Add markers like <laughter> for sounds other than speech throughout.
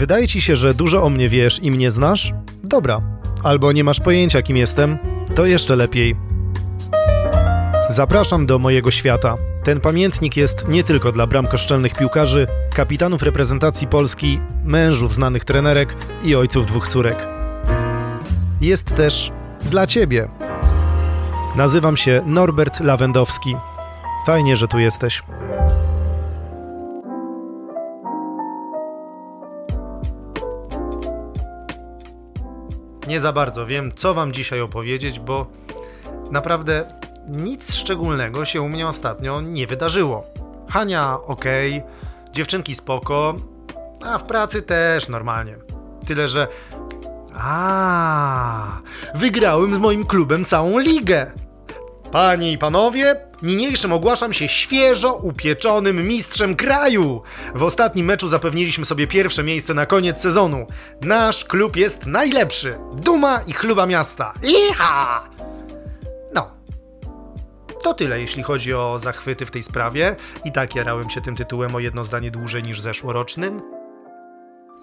Wydaje ci się, że dużo o mnie wiesz i mnie znasz? Dobra. Albo nie masz pojęcia, kim jestem? To jeszcze lepiej. Zapraszam do mojego świata. Ten pamiętnik jest nie tylko dla bramkoszczelnych piłkarzy, kapitanów reprezentacji Polski, mężów znanych trenerek i ojców dwóch córek. Jest też dla ciebie. Nazywam się Norbert Lawendowski. Fajnie, że tu jesteś. Nie za bardzo wiem, co wam dzisiaj opowiedzieć, bo naprawdę nic szczególnego się u mnie ostatnio nie wydarzyło. Hania ok, dziewczynki spoko, a w pracy też normalnie. Tyle, że. A, wygrałem z moim klubem całą ligę. Panie i panowie, niniejszym ogłaszam się świeżo upieczonym mistrzem kraju. W ostatnim meczu zapewniliśmy sobie pierwsze miejsce na koniec sezonu. Nasz klub jest najlepszy. Duma i chluba miasta. Iha! No. To tyle, jeśli chodzi o zachwyty w tej sprawie. I tak jarałem się tym tytułem o jedno zdanie dłużej niż zeszłorocznym.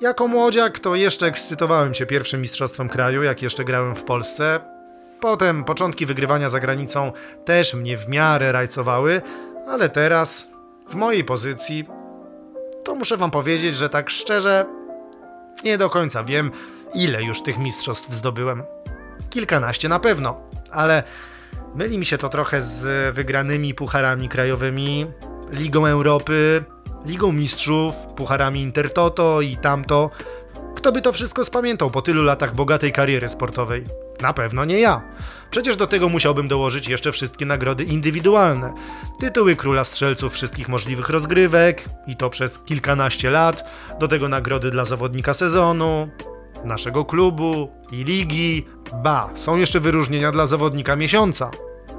Jako młodziak to jeszcze ekscytowałem się pierwszym mistrzostwem kraju, jak jeszcze grałem w Polsce. Potem początki wygrywania za granicą też mnie w miarę rajcowały, ale teraz, w mojej pozycji, to muszę wam powiedzieć, że tak szczerze, nie do końca wiem, ile już tych mistrzostw zdobyłem. Kilkanaście na pewno, ale myli mi się to trochę z wygranymi pucharami krajowymi, Ligą Europy, Ligą Mistrzów, pucharami Intertoto i tamto. Kto by to wszystko spamiętał po tylu latach bogatej kariery sportowej? Na pewno nie ja. Przecież do tego musiałbym dołożyć jeszcze wszystkie nagrody indywidualne. Tytuły króla strzelców wszystkich możliwych rozgrywek i to przez kilkanaście lat, do tego nagrody dla zawodnika sezonu, naszego klubu i ligi. Ba, są jeszcze wyróżnienia dla zawodnika miesiąca.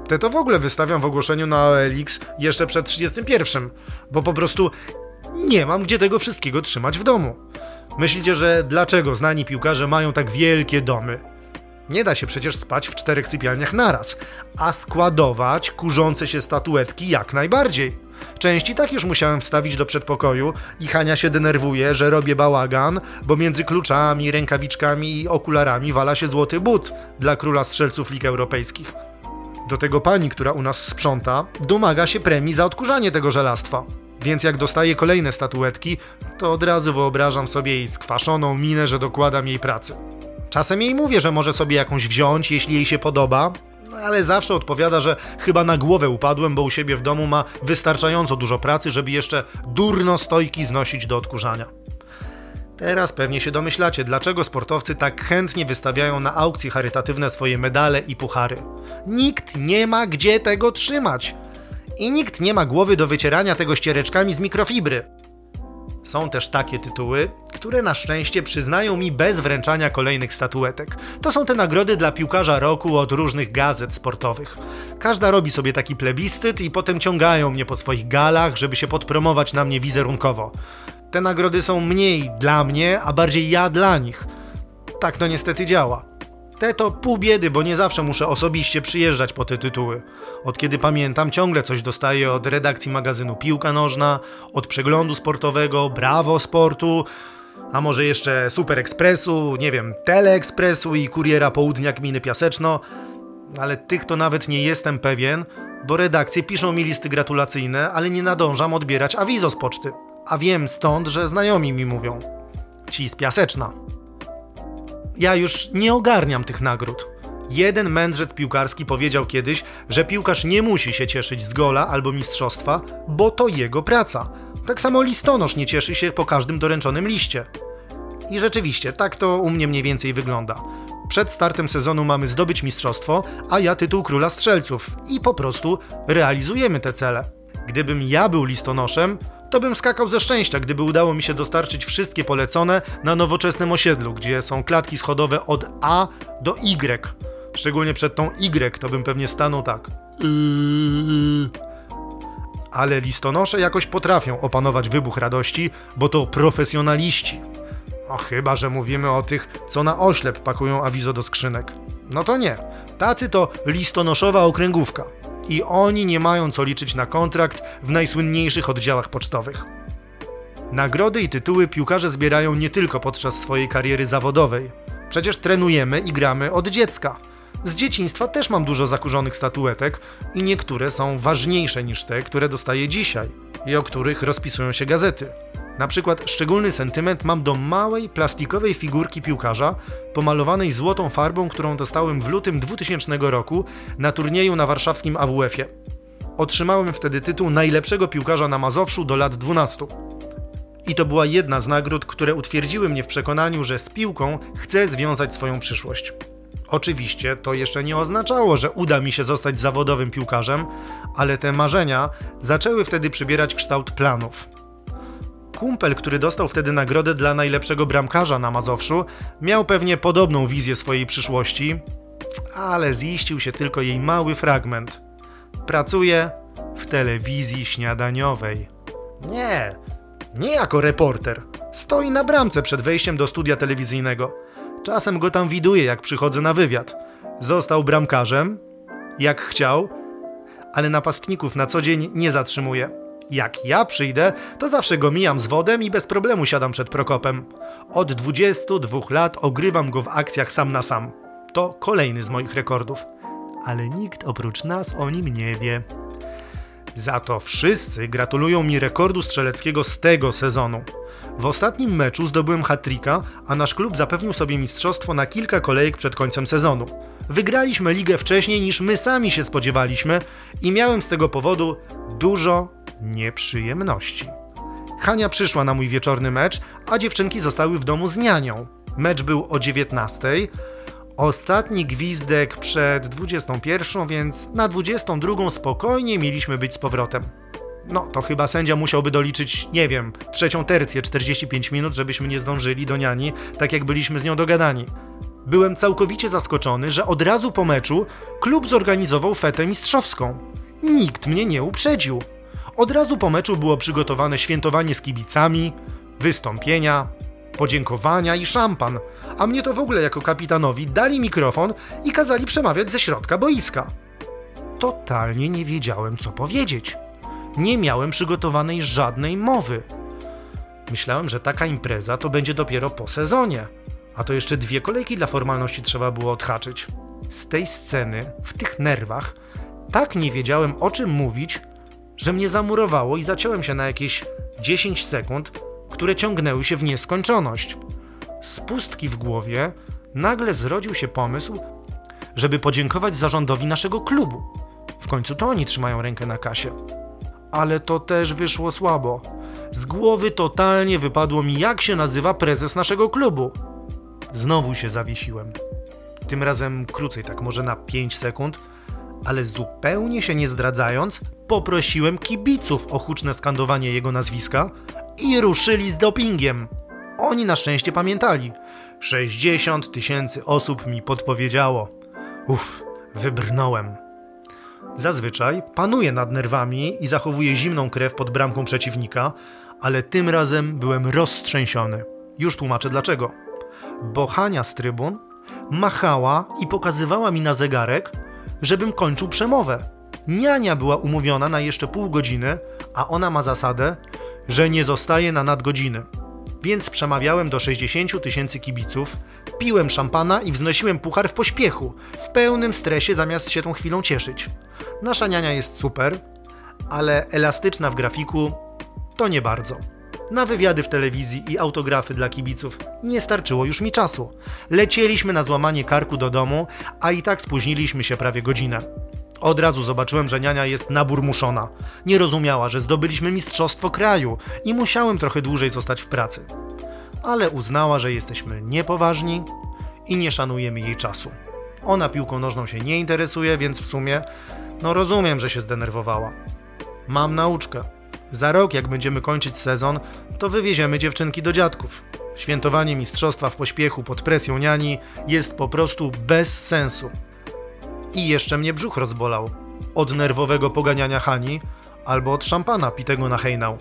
Te to w ogóle wystawiam w ogłoszeniu na OLX jeszcze przed 31, bo po prostu nie mam gdzie tego wszystkiego trzymać w domu. Myślicie, że dlaczego znani piłkarze mają tak wielkie domy? Nie da się przecież spać w czterech sypialniach naraz, a składować kurzące się statuetki jak najbardziej. Części tak już musiałem wstawić do przedpokoju i Hania się denerwuje, że robię bałagan, bo między kluczami, rękawiczkami i okularami wala się złoty but dla króla strzelców lig europejskich. Do tego pani, która u nas sprząta, domaga się premii za odkurzanie tego żelastwa. Więc jak dostaję kolejne statuetki, to od razu wyobrażam sobie jej skwaszoną minę, że dokładam jej pracy. Czasem jej mówię, że może sobie jakąś wziąć, jeśli jej się podoba, ale zawsze odpowiada, że chyba na głowę upadłem, bo u siebie w domu ma wystarczająco dużo pracy, żeby jeszcze durno stojki znosić do odkurzania. Teraz pewnie się domyślacie, dlaczego sportowcy tak chętnie wystawiają na aukcje charytatywne swoje medale i puchary. Nikt nie ma gdzie tego trzymać. I nikt nie ma głowy do wycierania tego ściereczkami z mikrofibry. Są też takie tytuły, które na szczęście przyznają mi bez wręczania kolejnych statuetek. To są te nagrody dla piłkarza roku od różnych gazet sportowych. Każda robi sobie taki plebiscyt i potem ciągają mnie po swoich galach, żeby się podpromować na mnie wizerunkowo. Te nagrody są mniej dla mnie, a bardziej ja dla nich. Tak to niestety działa. Te to pół biedy, bo nie zawsze muszę osobiście przyjeżdżać po te tytuły. Od kiedy pamiętam, ciągle coś dostaję od redakcji magazynu Piłka Nożna, od przeglądu sportowego, Brawo Sportu, a może jeszcze Super Expressu, nie wiem, Teleekspresu i Kuriera Południa Gminy Piaseczno, ale tych to nawet nie jestem pewien, bo redakcje piszą mi listy gratulacyjne, ale nie nadążam odbierać awizo z poczty. A wiem stąd, że znajomi mi mówią. Ci z Piaseczna. Ja już nie ogarniam tych nagród. Jeden mędrzec piłkarski powiedział kiedyś, że piłkarz nie musi się cieszyć z gola albo mistrzostwa, bo to jego praca. Tak samo listonosz nie cieszy się po każdym doręczonym liście. I rzeczywiście, tak to u mnie mniej więcej wygląda. Przed startem sezonu mamy zdobyć mistrzostwo, a ja tytuł króla strzelców i po prostu realizujemy te cele. Gdybym ja był listonoszem, to bym skakał ze szczęścia, gdyby udało mi się dostarczyć wszystkie polecone na nowoczesnym osiedlu, gdzie są klatki schodowe od A do Y. Szczególnie przed tą Y to bym pewnie stanął tak. Yy. Ale listonosze jakoś potrafią opanować wybuch radości, bo to profesjonaliści. O chyba, że mówimy o tych, co na oślep pakują awizo do skrzynek. No to nie. Tacy to listonoszowa okręgówka i oni nie mają co liczyć na kontrakt w najsłynniejszych oddziałach pocztowych. Nagrody i tytuły piłkarze zbierają nie tylko podczas swojej kariery zawodowej. Przecież trenujemy i gramy od dziecka. Z dzieciństwa też mam dużo zakurzonych statuetek i niektóre są ważniejsze niż te, które dostaję dzisiaj i o których rozpisują się gazety. Na przykład szczególny sentyment mam do małej plastikowej figurki piłkarza pomalowanej złotą farbą, którą dostałem w lutym 2000 roku na turnieju na warszawskim AWF-ie. Otrzymałem wtedy tytuł najlepszego piłkarza na Mazowszu do lat 12. I to była jedna z nagród, które utwierdziły mnie w przekonaniu, że z piłką chcę związać swoją przyszłość. Oczywiście to jeszcze nie oznaczało, że uda mi się zostać zawodowym piłkarzem, ale te marzenia zaczęły wtedy przybierać kształt planów. Kumpel, który dostał wtedy nagrodę dla najlepszego bramkarza na Mazowszu, miał pewnie podobną wizję swojej przyszłości, ale ziścił się tylko jej mały fragment. Pracuje w telewizji śniadaniowej. Nie, nie jako reporter. Stoi na bramce przed wejściem do studia telewizyjnego. Czasem go tam widuję, jak przychodzę na wywiad. Został bramkarzem, jak chciał, ale napastników na co dzień nie zatrzymuje. Jak ja przyjdę, to zawsze go mijam z wodem i bez problemu siadam przed Prokopem. Od 22 lat ogrywam go w akcjach sam na sam. To kolejny z moich rekordów. Ale nikt oprócz nas o nim nie wie. Za to wszyscy gratulują mi rekordu strzeleckiego z tego sezonu. W ostatnim meczu zdobyłem hat-tricka, a nasz klub zapewnił sobie mistrzostwo na kilka kolejek przed końcem sezonu. Wygraliśmy ligę wcześniej niż my sami się spodziewaliśmy i miałem z tego powodu dużo nieprzyjemności. Hania przyszła na mój wieczorny mecz, a dziewczynki zostały w domu z nianią. Mecz był o 19. Ostatni gwizdek przed 21, więc na 22 spokojnie mieliśmy być z powrotem. No, to chyba sędzia musiałby doliczyć, nie wiem, trzecią tercję 45 minut, żebyśmy nie zdążyli do niani, tak jak byliśmy z nią dogadani. Byłem całkowicie zaskoczony, że od razu po meczu klub zorganizował fetę mistrzowską. Nikt mnie nie uprzedził. Od razu po meczu było przygotowane świętowanie z kibicami, wystąpienia, podziękowania i szampan, a mnie to w ogóle jako kapitanowi dali mikrofon i kazali przemawiać ze środka boiska. Totalnie nie wiedziałem, co powiedzieć. Nie miałem przygotowanej żadnej mowy. Myślałem, że taka impreza to będzie dopiero po sezonie, a to jeszcze dwie kolejki dla formalności trzeba było odhaczyć. Z tej sceny, w tych nerwach, tak nie wiedziałem o czym mówić, że mnie zamurowało i zaciąłem się na jakieś 10 sekund, które ciągnęły się w nieskończoność. Z pustki w głowie nagle zrodził się pomysł, żeby podziękować zarządowi naszego klubu. W końcu to oni trzymają rękę na kasie. Ale to też wyszło słabo. Z głowy totalnie wypadło mi, jak się nazywa prezes naszego klubu. Znowu się zawiesiłem. Tym razem krócej, tak może na 5 sekund, ale zupełnie się nie zdradzając, poprosiłem kibiców o huczne skandowanie jego nazwiska i ruszyli z dopingiem. Oni na szczęście pamiętali. 60 tysięcy osób mi podpowiedziało. Uff, wybrnąłem. Zazwyczaj panuję nad nerwami i zachowuję zimną krew pod bramką przeciwnika, ale tym razem byłem roztrzęsiony. Już tłumaczę dlaczego. Bo Hania z trybun machała i pokazywała mi na zegarek, żebym kończył przemowę. Niania była umówiona na jeszcze pół godziny, a ona ma zasadę, że nie zostaje na nadgodziny. Więc przemawiałem do 60 tysięcy kibiców, piłem szampana i wznosiłem puchar w pośpiechu, w pełnym stresie zamiast się tą chwilą cieszyć. Nasza niania jest super, ale elastyczna w grafiku to nie bardzo. Na wywiady w telewizji i autografy dla kibiców nie starczyło już mi czasu. Lecieliśmy na złamanie karku do domu, a i tak spóźniliśmy się prawie godzinę. Od razu zobaczyłem, że niania jest naburmuszona. Nie rozumiała, że zdobyliśmy mistrzostwo kraju i musiałem trochę dłużej zostać w pracy. Ale uznała, że jesteśmy niepoważni i nie szanujemy jej czasu. Ona piłką nożną się nie interesuje, więc w sumie, no rozumiem, że się zdenerwowała. Mam nauczkę. Za rok, jak będziemy kończyć sezon, to wywieziemy dziewczynki do dziadków. Świętowanie mistrzostwa w pośpiechu pod presją niani jest po prostu bez sensu. I jeszcze mnie brzuch rozbolał. Od nerwowego poganiania Hani, albo od szampana pitego na hejnał.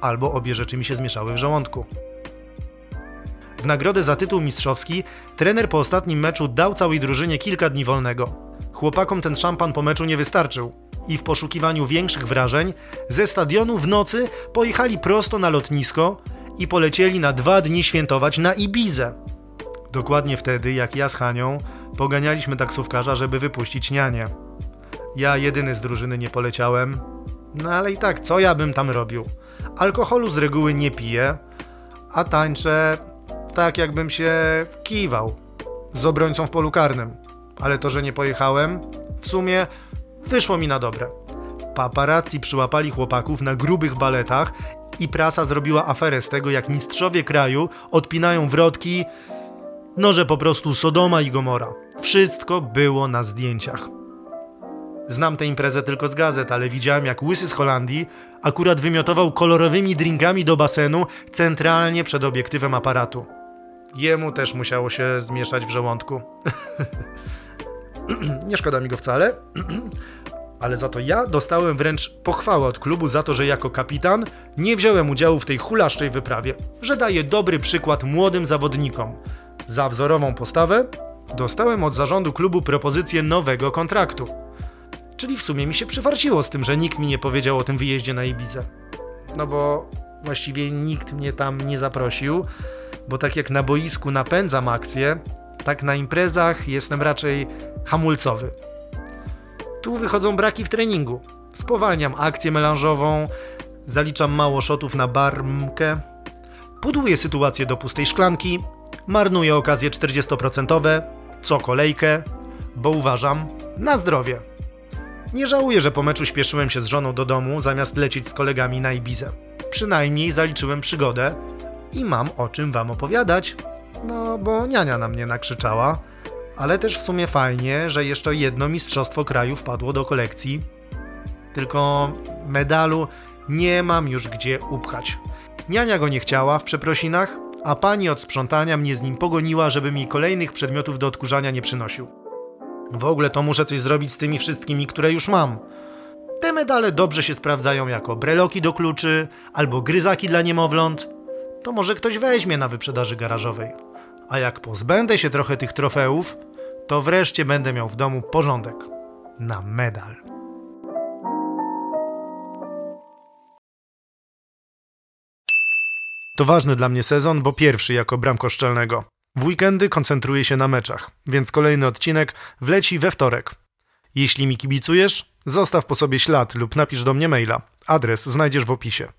Albo obie rzeczy mi się zmieszały w żołądku. W nagrodę za tytuł mistrzowski trener po ostatnim meczu dał całej drużynie kilka dni wolnego. Chłopakom ten szampan po meczu nie wystarczył. I w poszukiwaniu większych wrażeń ze stadionu w nocy pojechali prosto na lotnisko i polecieli na dwa dni świętować na Ibizę. Dokładnie wtedy, jak ja z Hanią poganialiśmy taksówkarza, żeby wypuścić nianie. Ja jedyny z drużyny nie poleciałem, no ale i tak, co ja bym tam robił? Alkoholu z reguły nie piję, a tańczę tak, jakbym się kiwał z obrońcą w polu karnym. Ale to, że nie pojechałem, w sumie wyszło mi na dobre. Paparazzi przyłapali chłopaków na grubych baletach i prasa zrobiła aferę z tego, jak mistrzowie kraju odpinają wrotki, no że po prostu Sodoma i Gomora. Wszystko było na zdjęciach. Znam tę imprezę tylko z gazet, ale widziałem jak łysy z Holandii akurat wymiotował kolorowymi drinkami do basenu centralnie przed obiektywem aparatu. Jemu też musiało się zmieszać w żołądku. <laughs> <clears throat> Nie szkoda mi go wcale, <clears throat> ale za to ja dostałem wręcz pochwałę od klubu za to, że jako kapitan nie wziąłem udziału w tej hulaszczej wyprawie, że daję dobry przykład młodym zawodnikom. Za wzorową postawę dostałem od zarządu klubu propozycję nowego kontraktu. Czyli w sumie mi się przyfarciło z tym, że nikt mi nie powiedział o tym wyjeździe na Ibizę. No bo właściwie nikt mnie tam nie zaprosił, bo tak jak na boisku napędzam akcję, tak na imprezach jestem raczej hamulcowy. Tu wychodzą braki w treningu. Spowalniam akcję melanżową, zaliczam mało shotów na barmkę, pudłuję sytuację do pustej szklanki, marnuję okazje 40%, co kolejkę, bo uważam na zdrowie. Nie żałuję, że po meczu śpieszyłem się z żoną do domu, zamiast lecieć z kolegami na Ibizę. Przynajmniej zaliczyłem przygodę i mam o czym wam opowiadać. No, bo niania na mnie nakrzyczała, ale też w sumie fajnie, że jeszcze jedno mistrzostwo kraju wpadło do kolekcji. Tylko medalu nie mam już gdzie upchać. Niania go nie chciała w przeprosinach, a pani od sprzątania mnie z nim pogoniła, żeby mi kolejnych przedmiotów do odkurzania nie przynosił. W ogóle to muszę coś zrobić z tymi wszystkimi, które już mam. Te medale dobrze się sprawdzają jako breloki do kluczy albo gryzaki dla niemowląt. To może ktoś weźmie na wyprzedaży garażowej. A jak pozbędę się trochę tych trofeów, to wreszcie będę miał w domu porządek. Na medal. To ważny dla mnie sezon, bo pierwszy jako bramkoszczelnego. W weekendy koncentruję się na meczach, więc kolejny odcinek wleci we wtorek. Jeśli mi kibicujesz, zostaw po sobie ślad lub napisz do mnie maila. Adres znajdziesz w opisie.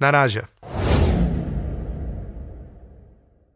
Na razie.